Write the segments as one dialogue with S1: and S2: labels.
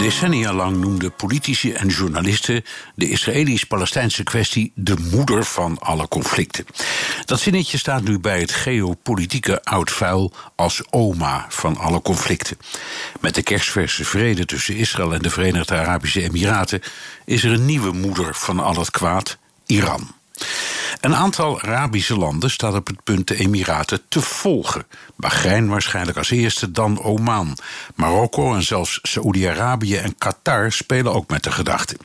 S1: Decennia lang noemden politici en journalisten de Israëlisch-Palestijnse kwestie de moeder van alle conflicten. Dat zinnetje staat nu bij het geopolitieke oud-vuil als oma van alle conflicten. Met de kerstverse vrede tussen Israël en de Verenigde Arabische Emiraten is er een nieuwe moeder van al het kwaad, Iran. Een aantal Arabische landen staat op het punt de Emiraten te volgen. Bahrein waarschijnlijk als eerste, dan Oman. Marokko en zelfs Saoedi-Arabië en Qatar spelen ook met de gedachte.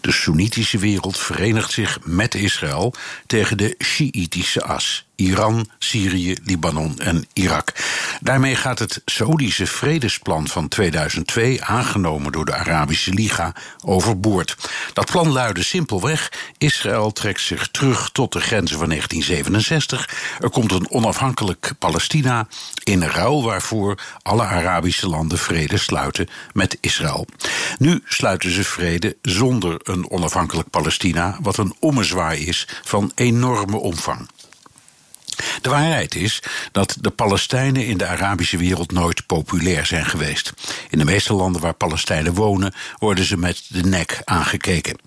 S1: De Soenitische wereld verenigt zich met Israël tegen de Sjiïtische as. Iran, Syrië, Libanon en Irak. Daarmee gaat het Saoedische vredesplan van 2002, aangenomen door de Arabische Liga, overboord. Dat plan luidde simpelweg: Israël trekt zich terug tot de grenzen van 1967. Er komt een onafhankelijk Palestina, in ruil waarvoor alle Arabische landen vrede sluiten met Israël. Nu sluiten ze vrede zonder een onafhankelijk Palestina, wat een ommezwaai is van enorme omvang. De waarheid is dat de Palestijnen in de Arabische wereld nooit populair zijn geweest. In de meeste landen waar Palestijnen wonen, worden ze met de nek aangekeken.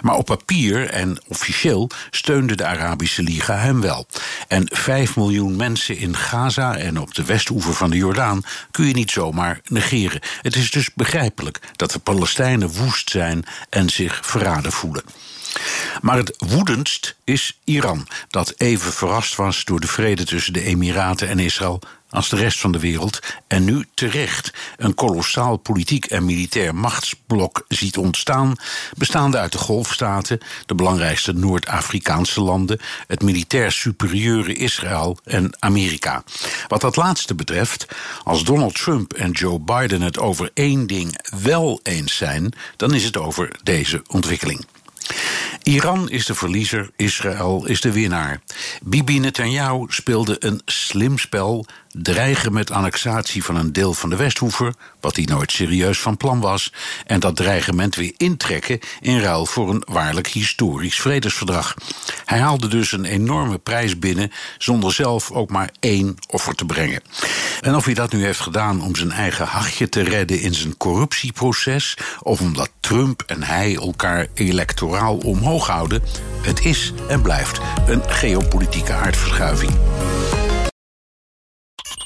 S1: Maar op papier en officieel steunde de Arabische Liga hem wel. En 5 miljoen mensen in Gaza en op de westoever van de Jordaan kun je niet zomaar negeren. Het is dus begrijpelijk dat de Palestijnen woest zijn en zich verraden voelen. Maar het woedendst is Iran, dat even verrast was door de vrede tussen de Emiraten en Israël als de rest van de wereld en nu terecht een kolossaal politiek en militair machtsblok ziet ontstaan, bestaande uit de Golfstaten, de belangrijkste Noord-Afrikaanse landen, het militair superieure Israël en Amerika. Wat dat laatste betreft, als Donald Trump en Joe Biden het over één ding wel eens zijn, dan is het over deze ontwikkeling. Iran is de verliezer, Israël is de winnaar. Bibi Netanyahu speelde een slim spel, dreigen met annexatie van een deel van de Westhoever, wat hij nooit serieus van plan was, en dat dreigement weer intrekken in ruil voor een waarlijk historisch vredesverdrag. Hij haalde dus een enorme prijs binnen zonder zelf ook maar één offer te brengen. En of hij dat nu heeft gedaan om zijn eigen hachje te redden in zijn corruptieproces, of omdat Trump en hij elkaar electoraal omhoog houden, het is en blijft een geopolitieke aardverschuiving.